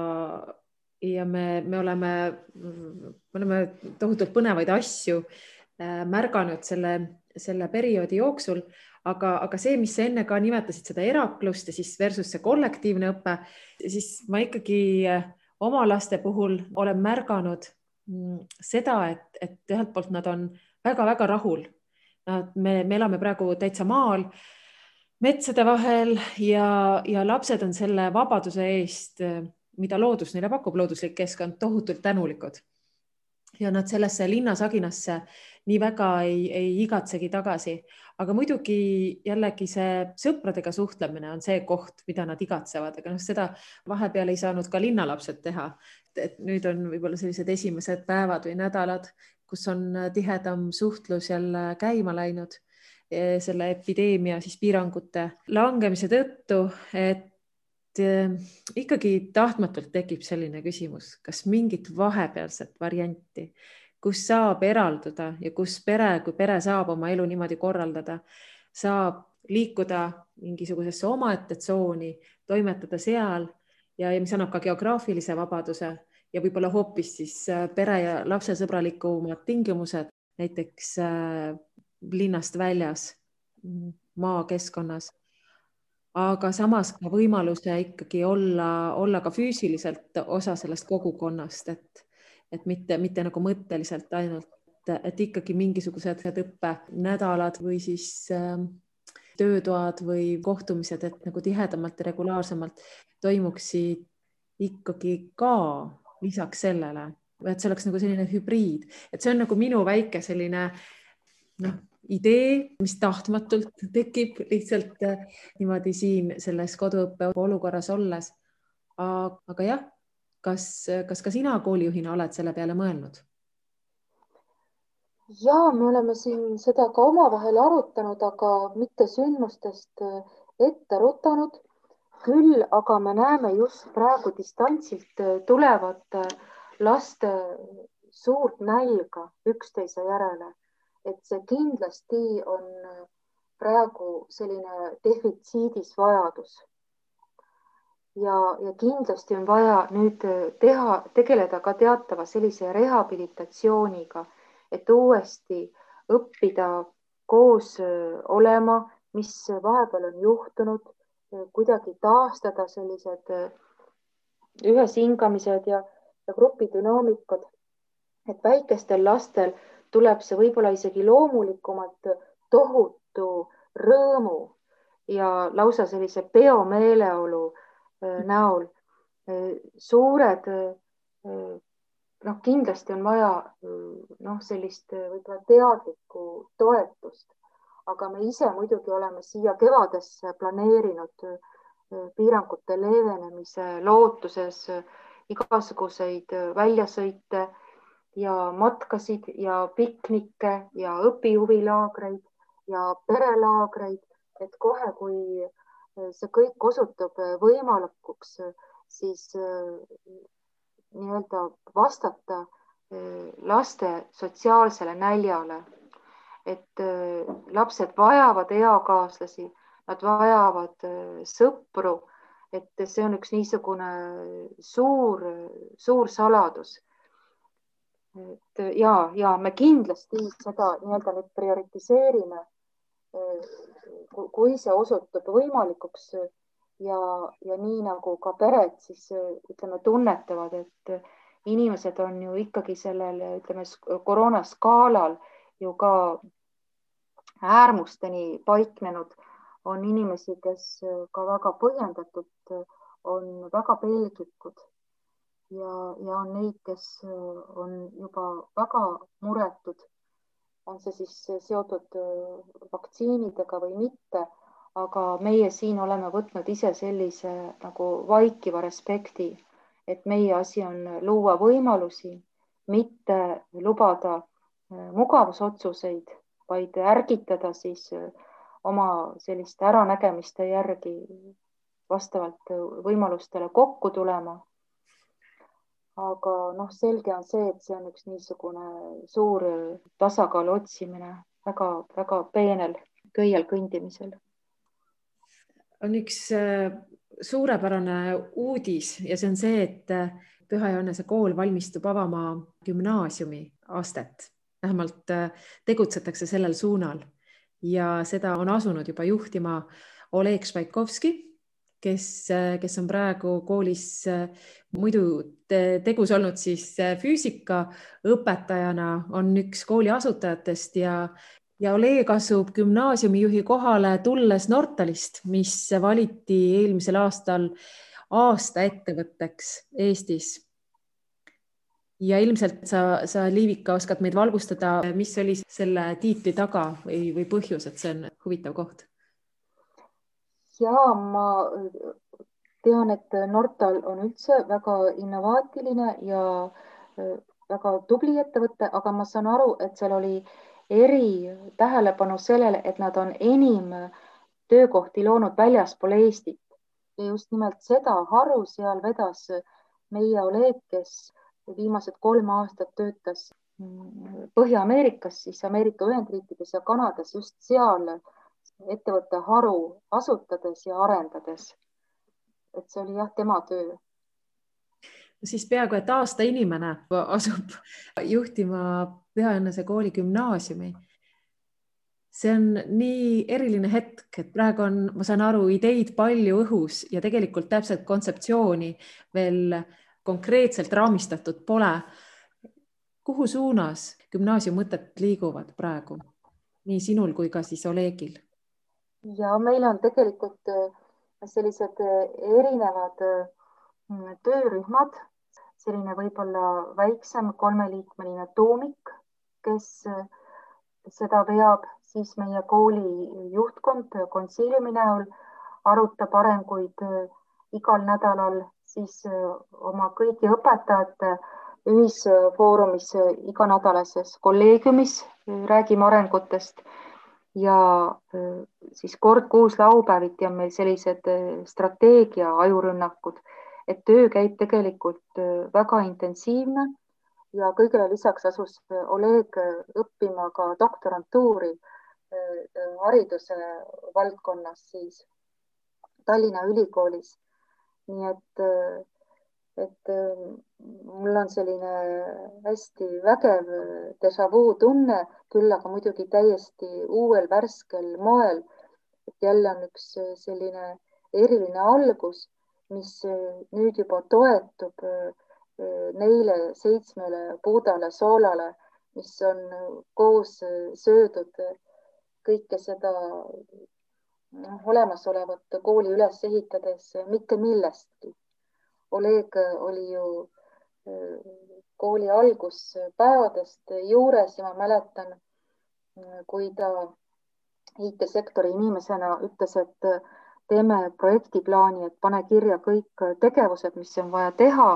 ja me, me oleme, me oleme tohutult põnevaid asju äh, märganud selle, selle perioodi jooksul, aga, aga see, mis sa enne ka nimetasid, seda eraklust ja siis versus see kollektiivne õpe, siis ma ikkagi äh, oma laste puhul olen märganud mm, seda, et, et ühelt poolt nad on väga-väga rahul. Nad, me, me elame praegu täitsa maal metsade vahel ja, ja lapsed on selle vabaduse eest mida loodus neile pakub, looduslik keskkond, tohutult tänulikud. ja nad sellesse linnasaginasse nii väga ei, ei igatsegi tagasi, aga muidugi jällegi see sõpradega suhtlemine on see koht, mida nad igatsevad, aga noh, seda vahepeal ei saanud ka linnalapsed teha. et nüüd on võib-olla sellised esimesed päevad või nädalad, kus on tihedam suhtlus jälle käima läinud selle epideemia siis piirangute langemise tõttu, et Äh, ikkagi tahtmatult tekib selline küsimus, kas mingit vahepealset varianti, kus saab eralduda ja kus pere, kui pere saab oma elu niimoodi korraldada, saab liikuda mingisugusesse omaette tsooni, toimetada seal ja, ja mis annab ka geograafilise vabaduse ja võib-olla hoopis siis äh, pere ja lapsesõbralikumad tingimused, näiteks linnast väljas, maakeskkonnas. Aga samas ka võimaluse ikkagi olla, olla ka füüsiliselt osa sellest kogukonnast, et, et mitte, mitte nagu mõtteliselt ainult, et ikkagi mingisugused õppenädalad või siis äh, töötoad või kohtumised, et nagu tihedamalt ja regulaarsemalt toimuksid ikkagi ka lisaks sellele, et see oleks nagu selline hübriid, et see on nagu minu väike selline noh, idee, mis tahtmatult tekib lihtsalt äh, niimoodi siin selles koduõppe olukorras olles. aga jah, kas, kas ka sina koolijuhina oled selle peale mõelnud? ja me oleme siin seda ka omavahel arutanud, aga mitte sündmustest äh, ette rutanud. küll aga me näeme just praegu distantsilt äh, tulevat laste suurt nälga üksteise järele et see kindlasti on praegu selline defitsiidis vajadus. ja, ja kindlasti on vaja nüüd teha, tegeleda ka teatava sellise rehabilitatsiooniga, et uuesti õppida koos olema, mis vahepeal on juhtunud, kuidagi taastada sellised üheshingamised ja, ja grupidünaamikad. et väikestel lastel tuleb see võib-olla isegi loomulikumalt tohutu rõõmu ja lausa sellise peomeeleolu äh, näol. Äh, suured, äh, noh, kindlasti on vaja noh, sellist võib-olla teadlikku toetust, aga me ise muidugi oleme siia kevadesse planeerinud piirangute leevenemise lootuses igasuguseid väljasõite ja matkasid ja piknikke ja õpihuvilaagreid ja perelaagreid, et kohe, kui eh, see kõik osutub eh, võimalikuks, siis eh, nii-öelda vastata laste sotsiaalsele näljale. et lapsed vajavad eakaaslasi, nad vajavad sõpru, et see on üks niisugune suur, suur saladus et ja, ja me kindlasti seda nii-öelda nüüd prioritiseerime. kui see osutub võimalikuks ja, ja nii nagu ka pered siis ütleme, tunnetavad, et inimesed on ju ikkagi sellel, ütleme koroonaskaalal ju ka äärmusteni paiknenud, on inimesi, kes ka väga põhjendatult on väga pelglikud ja, ja on neid, kes äh, on juba väga muretud, on see siis seotud äh, vaktsiinidega või mitte, aga meie siin oleme võtnud ise sellise nagu vaikiva respekti, et meie asi on luua võimalusi, mitte lubada äh, mugavusotsuseid, vaid ärgitada siis oma selliste äranägemiste järgi vastavalt võimalustele kokku tulema aga noh, selge on see, et see on üks niisugune suur tasakaalu otsimine väga-väga peenel köiel kõndimisel. on üks äh, suurepärane uudis ja see on see, et Püha Johannese kool valmistub avama gümnaasiumi astet, vähemalt äh, tegutsetakse sellel suunal ja seda on asunud juba juhtima Oleg Švaikovski, kes, äh, kes on praegu koolis äh, muidu tegus olnud siis füüsikaõpetajana, on üks kooli asutajatest ja, ja Oleg asub gümnaasiumijuhi kohale tulles Nortalist, mis valiti eelmisel aastal aasta ettevõtteks Eestis. ja ilmselt sa, sa, Liivika, oskad meid valgustada, mis oli selle tiitli taga või, või põhjus, et see on huvitav koht? Ja ma tean, et Nortal on üldse väga innovaatiline ja äh, väga tubli ettevõte, aga ma saan aru, et seal oli eri tähelepanu sellele, et nad on enim töökohti loonud väljaspool Eestit. Ja just nimelt seda haru seal vedas meie Oleg, kes viimased kolm aastat töötas Põhja-Ameerikas, siis Ameerika Ühendriikides ja Kanadas just seal ettevõtte haru asutades ja arendades. et see oli jah, tema töö siis peaaegu et aasta inimene asub juhtima Pühaõnnese kooli gümnaasiumi see on nii eriline hetk, et praegu on, ma saan aru, ideid palju õhus ja tegelikult täpselt kontseptsiooni veel konkreetselt raamistatud pole. kuhu suunas gümnaasiummõtted liiguvad praegu, nii sinul kui ka siis Olegil? Ja meil on tegelikult äh, sellised äh, erinevad äh, töörühmad, selline võib-olla väiksem kolmeliikmeline tuumik, kes seda veab siis meie kooli juhtkond konsiiliumi näol arutab arenguid igal nädalal siis oma kõigi õpetajate ühisfoorumis iganädalases kolleegiumis räägime arengutest ja siis kord kuus laupäeviti on meil sellised strateegia ajurünnakud, et töö käib tegelikult väga intensiivne ja kõigele lisaks asus Oleg õppima ka doktorantuuri Äh, hariduse valdkonnas siis Tallinna Ülikoolis. nii et, äh, et äh, mul on selline hästi vägev déjà vu tunne, küll aga muidugi täiesti uuel värskel moel. et jälle on üks selline eriline algus, mis nüüd juba toetub neile seitsmele puudale soolale, mis on koos söödud kõike seda noh, olemasolevat kooli üles ehitades mitte millestki. Oleg oli ju äh, kooli alguspäevadest juures ja ma mäletan, äh, kui ta IT-sektori inimesena ütles, et äh, teeme projektiplaani, et pane kirja kõik tegevused, mis on vaja teha.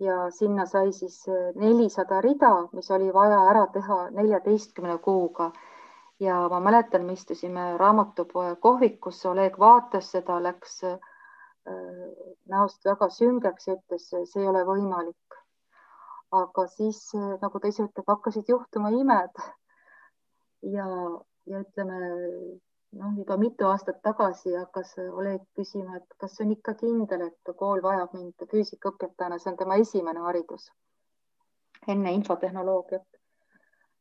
ja sinna sai siis nelisada rida, mis oli vaja ära teha neljateistkümne kuuga ja ma mäletan, me istusime raamatupoe kohvikus, Oleg vaatas seda, läks äh, näost väga süngeks ja ütles, see ei ole võimalik. aga siis, äh, nagu ta ise ütleb, hakkasid juhtuma imed. ja, ja ütleme noh, juba mitu aastat tagasi hakkas Oleg küsima, et kas on ikka kindel, et kool vajab mind füüsikaõpetajana, see on tema esimene haridus enne infotehnoloogiat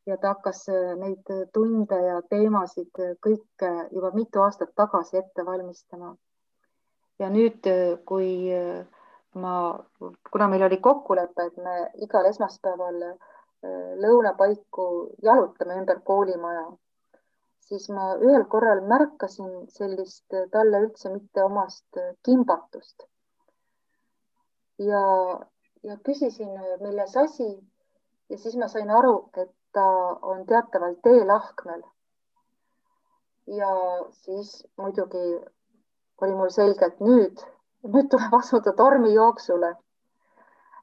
ja ta hakkas äh, neid tunde ja teemasid äh, kõike juba mitu aastat tagasi ette valmistama. Ja nüüd, äh, kui ma, kuna meil oli kokkulepe, et me igal esmaspäeval lõunapaiku jalutame ümber koolimaja, siis ma ühel korral märkasin sellist talle üldse mitte omast kimbatust. ja, ja küsisin, milles asi ja siis ma sain aru, et ta on teataval teelahkmel. ja siis muidugi oli mul selge, et nüüd, nüüd tuleb asuda tormijooksule.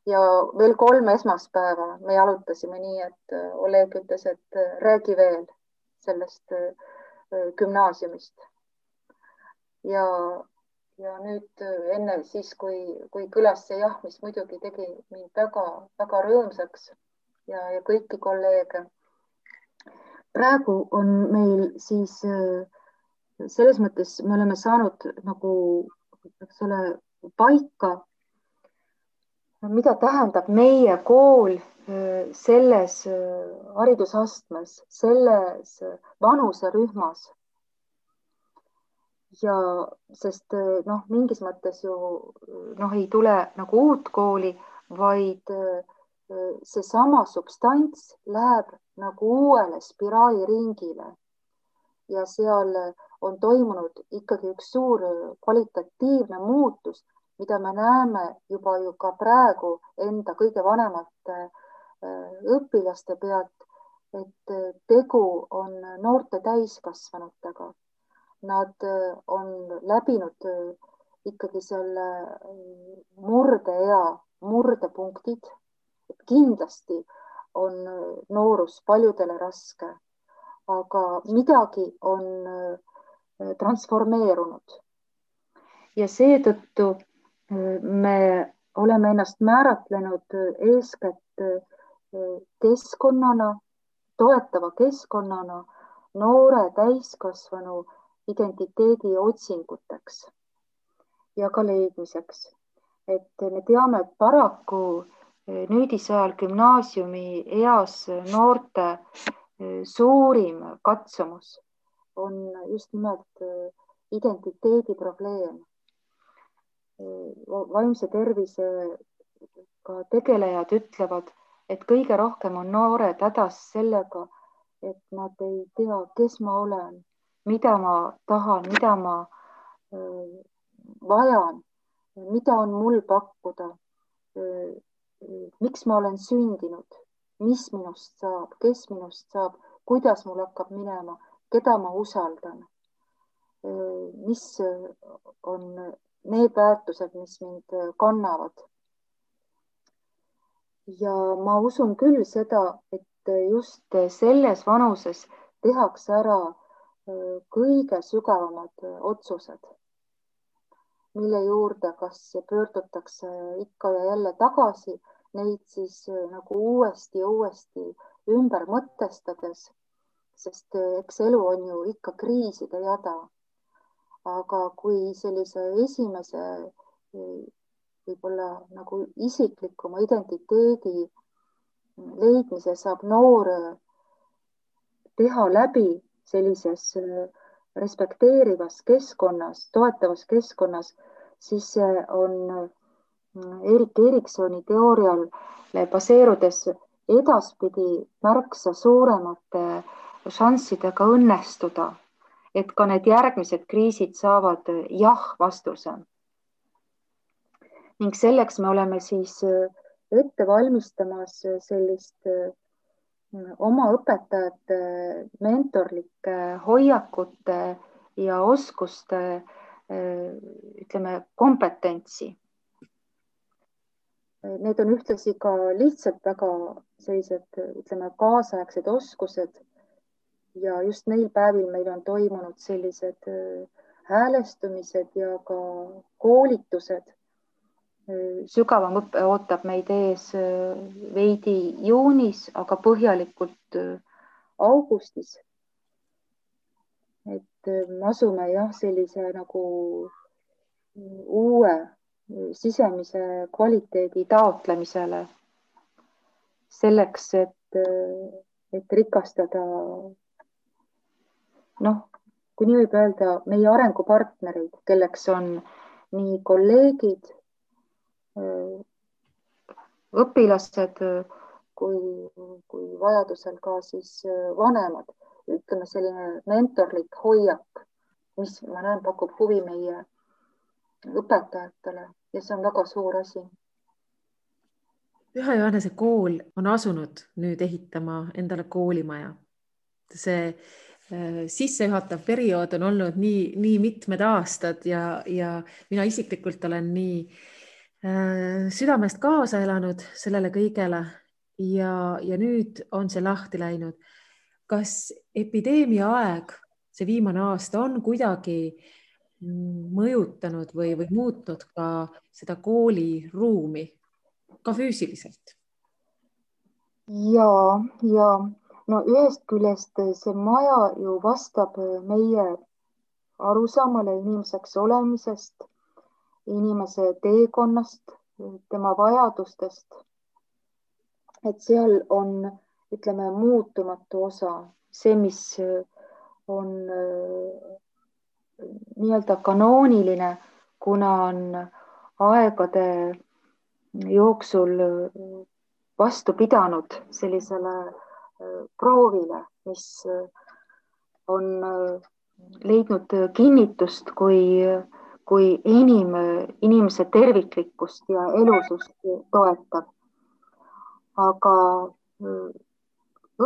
ja veel kolm esmaspäeva me jalutasime nii, et Oleg ütles, et räägi veel sellest äh, gümnaasiumist. ja, ja nüüd enne siis, kui, kui kõlas see jah, mis muidugi tegi mind väga-väga rõõmsaks ja, ja kõiki kolleege. praegu on meil siis äh, selles mõttes, me oleme saanud nagu eks ole, paika, mida tähendab meie kool selles haridusastmes, selles vanuserühmas. Ja sest noh, mingis mõttes ju noh, ei tule nagu uut kooli, vaid seesama substants läheb nagu uuele spiraaliringile ja seal on toimunud ikkagi üks suur kvalitatiivne muutus, mida me näeme juba ju ka praegu enda kõige vanemate õpilaste pealt, et tegu on noorte täiskasvanutega nad äh, on läbinud äh, ikkagi selle äh, murdeea murdepunktid. kindlasti on noorus paljudele raske, aga midagi on transformeerunud. ja seetõttu me oleme ennast määratlenud eeskätt keskkonnana, toetava keskkonnana noore täiskasvanu identiteedi otsinguteks ja ka leidmiseks. et me teame, et paraku nüüdisajal gümnaasiumi eas noorte suurim katsumus on just nimelt eh, identiteedi probleem. vaimse tervisega tegelejad ütlevad, et kõige rohkem on noored hädas sellega, et nad ei tea, kes ma olen mida ma tahan, mida ma vajan, mida on mul pakkuda. miks ma olen sündinud, mis minust saab, kes minust saab, kuidas mul hakkab minema, keda ma usaldan. mis on need väärtused, mis mind kannavad. ja ma usun küll seda, et just selles vanuses tehakse ära kõige sügavamad otsused, mille juurde kas pöördutakse ikka ja jälle tagasi, neid siis nagu uuesti ja uuesti ümber mõtestades, sest eks elu on ju ikka kriiside jada. aga kui sellise esimese võib-olla nagu isiklikuma identiteedi leidmise saab noor teha läbi sellises äh, respekteerivas keskkonnas, toetavas keskkonnas, siis see on äh, Erik Eriksoni teoorial baseerudes edaspidi märksa suuremate šanssidega õnnestuda, et ka need järgmised kriisid saavad äh, jah vastuse. ning selleks me oleme siis ette valmistamas sellist oma õpetajate mentorlike hoiakute ja oskuste ütleme, kompetentsi. Need on ühtlasi ka lihtsalt väga sellised, ütleme, kaasaegsed oskused. Ja just neil päevil meil on toimunud sellised häälestumised ja ka koolitused sügavam õpe ootab meid ees äh, veidi juunis, aga põhjalikult äh, augustis. et äh, me asume jah, sellise nagu uue sisemise kvaliteedi taotlemisele. selleks, et, et rikastada noh, kui nii võib öelda, meie arengupartnereid, kelleks on nii kolleegid õpilased kui, kui vajadusel ka siis vanemad, ütleme selline mentorlik hoiak, mis ma näen, pakub huvi meie õpetajatele ja see on väga suur asi. Püha Johannese kool on asunud nüüd ehitama endale koolimaja. see äh, sissejuhatav periood on olnud nii, nii mitmed aastad ja, ja mina isiklikult olen nii äh, südamest kaasa elanud sellele kõigele ja, ja nüüd on see lahti läinud. kas epideemia aeg, see viimane aasta on kuidagi mõjutanud või, või muutnud ka seda kooliruumi ka füüsiliselt? ja, ja no ühest küljest see maja ju vastab meie arusaamale inimeseks olemisest inimese teekonnast, tema vajadustest. et seal on, ütleme, muutumatu osa, see, mis on nii-öelda kanooniline, kuna on aegade jooksul vastu pidanud sellisele proovile, mis on leidnud kinnitust kui, kui enim inimese terviklikkust ja elusust toetav. aga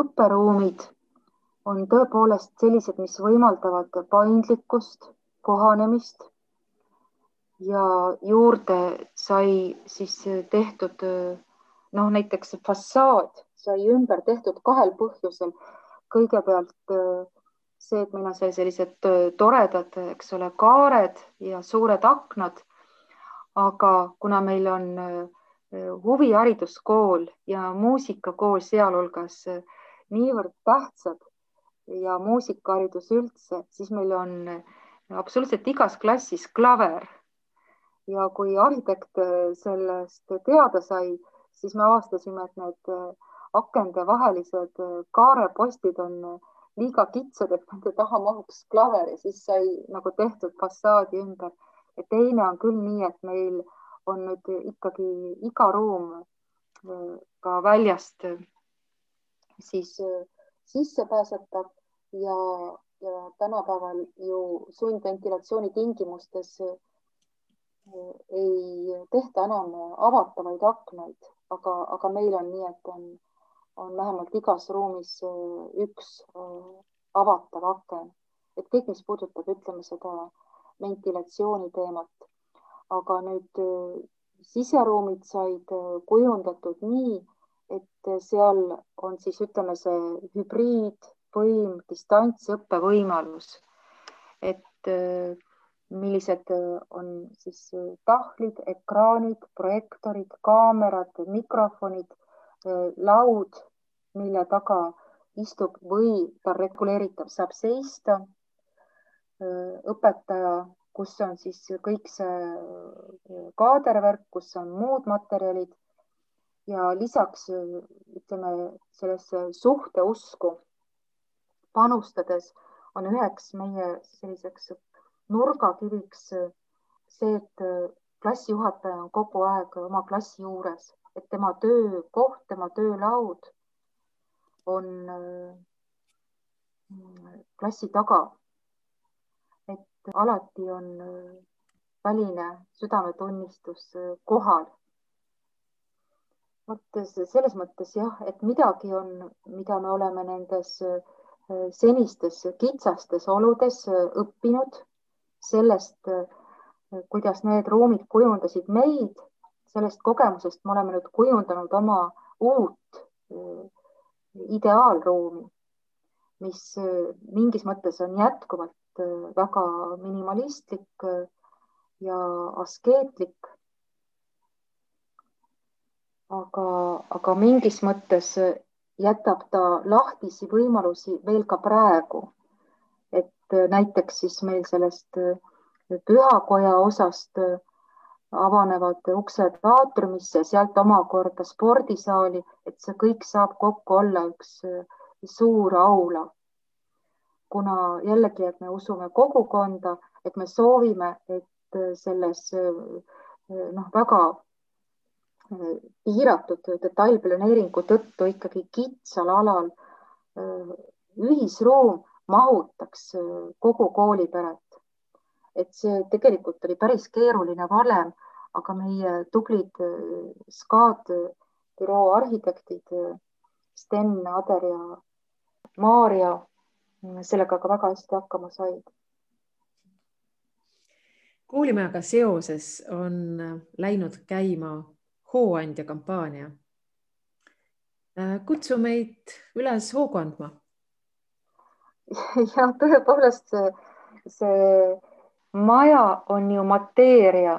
õpperuumid on tõepoolest sellised, mis võimaldavad paindlikkust, kohanemist ja juurde sai siis tehtud noh, näiteks fassaad sai ümber tehtud kahel põhjusel. kõigepealt see, et meil on seal sellised toredad, eks ole, kaared ja suured aknad. aga kuna meil on huvihariduskool ja muusikakool sealhulgas niivõrd tähtsad ja muusikaharidus üldse, siis meil on absoluutselt igas klassis klaver. ja kui arhitekt sellest teada sai, siis me avastasime, et need akendevahelised kaarepostid on liiga kitsad, et nende taha mahuks klaver ja siis sai nagu tehtud fassaadi ümber. ja teine on küll nii, et meil on nüüd ikkagi iga ruum ka väljast siis sissepääsetav ja, ja tänapäeval ju sundventilatsiooni tingimustes ei tehta enam avatavaid aknaid, aga, aga meil on nii, et on, on vähemalt igas ruumis eh, üks eh, avatav aken, et kõik, mis puudutab, ütleme seda ventilatsiooni teemat. aga nüüd siseruumid said kujundatud nii, et seal on siis ütleme see hübriid võim, distantsõppe võimalus. et äh, millised äh, on siis äh, tahvlid, ekraanid, projektorid, kaamerad, mikrofonid, laud, mille taga istub või ta reguleeritav saab seista. õpetaja, kus on siis kõik see kaadervärk, kus on muud materjalid ja lisaks ütleme sellesse suhteusku panustades on üheks meie selliseks nurgakiviks see, et klassijuhataja on kogu aeg oma klassi juures, et tema töökoht, tema töölaud on klassi taga. et alati on väline südametunnistus kohal. vot selles mõttes jah, et midagi on, mida me oleme nendes äh, senistes kitsastes oludes õppinud sellest, kuidas need ruumid kujundasid meid. Sellest kogemusest me oleme nüüd kujundanud oma uut ideaalruumi, mis mingis mõttes on jätkuvalt väga minimalistlik ja askeetlik. aga, aga mingis mõttes jätab ta lahtisi võimalusi veel ka praegu. et näiteks siis meil sellest pühakoja osast avanevad uksed aatriumisse, sealt omakorda spordisaali, et see kõik saab kokku olla üks suur aula. kuna jällegi, et me usume kogukonda, et me soovime, et selles noh, väga piiratud detailplaneeringu tõttu ikkagi kitsal alal ühisruum mahutaks kogu kooliperet. Et see tegelikult oli päris keeruline valem, aga meie tublid SKAD büroo arhitektid Sten, Ader ja Maarja sellega ka väga hästi hakkama said. koolimajaga seoses on läinud käima hooandja kampaania. Kutsu meid üles hoogu andma. ja tõepoolest see, see maja on ju mateeria,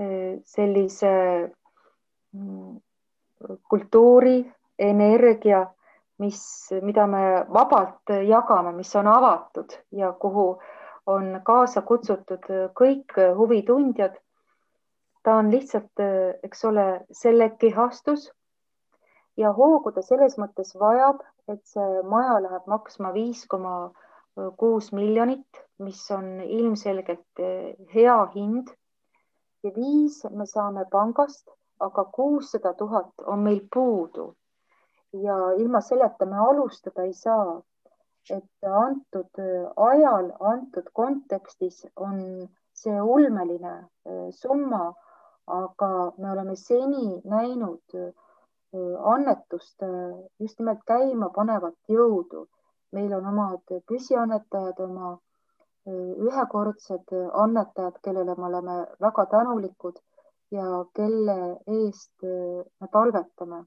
äh, sellise mm, kultuuri, energia, mis, mida me vabalt jagame, mis on avatud ja kuhu, on kaasa kutsutud kõik huvitundjad. ta on lihtsalt, eks ole, selle kehastus ja hoogu ta selles mõttes vajab, et see maja läheb maksma viis koma kuus miljonit, mis on ilmselgelt hea hind. ja viis me saame pangast, aga kuussada tuhat on meil puudu. ja ilma selleta me alustada ei saa. et antud ajal, antud kontekstis on see ulmeline summa, aga me oleme seni näinud annetuste just nimelt käima panevat jõudu. Meil on omad püsiannetajad, oma ühekordsed annetajad, kellele me oleme väga tänulikud ja kelle eest me palvetame.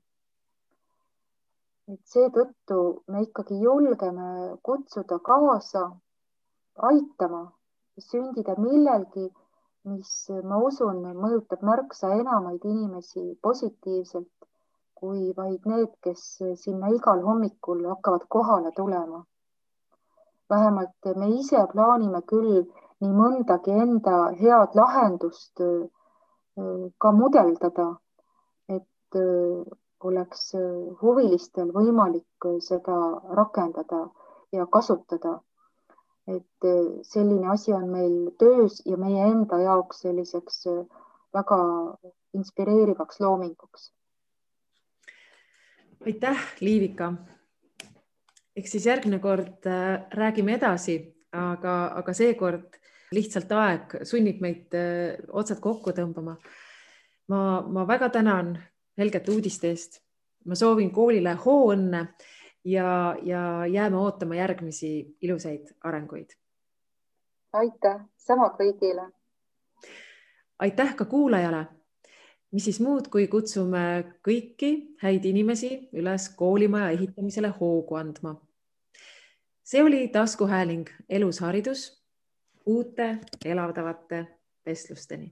et seetõttu me ikkagi julgeme kutsuda kaasa, aitama sündida millelgi, mis ma usun, mõjutab märksa enamaid inimesi positiivselt kui vaid need, kes sinna igal hommikul hakkavad kohale tulema. vähemalt me ise plaanime küll nii mõndagi enda head lahendust äh, ka mudeldada, et äh, oleks huvilistel võimalik seda rakendada ja kasutada. et äh, selline asi on meil töös ja meie enda jaoks selliseks väga inspireerivaks loominguks aitäh, Liivika. eks siis järgmine kord äh, räägime edasi, aga, aga seekord lihtsalt aeg sunnib meid äh, otsad kokku tõmbama. ma, ma väga tänan helgete uudiste eest. ma soovin koolile hooõnne ja, ja jääme ootama järgmisi ilusaid arenguid. aitäh, sama kõigile. aitäh ka kuulajale mis siis muud, kui kutsume kõiki häid inimesi üles koolimaja ehitamisele hoogu andma. see oli taskuhääling Elus haridus uute elavdavate vestlusteni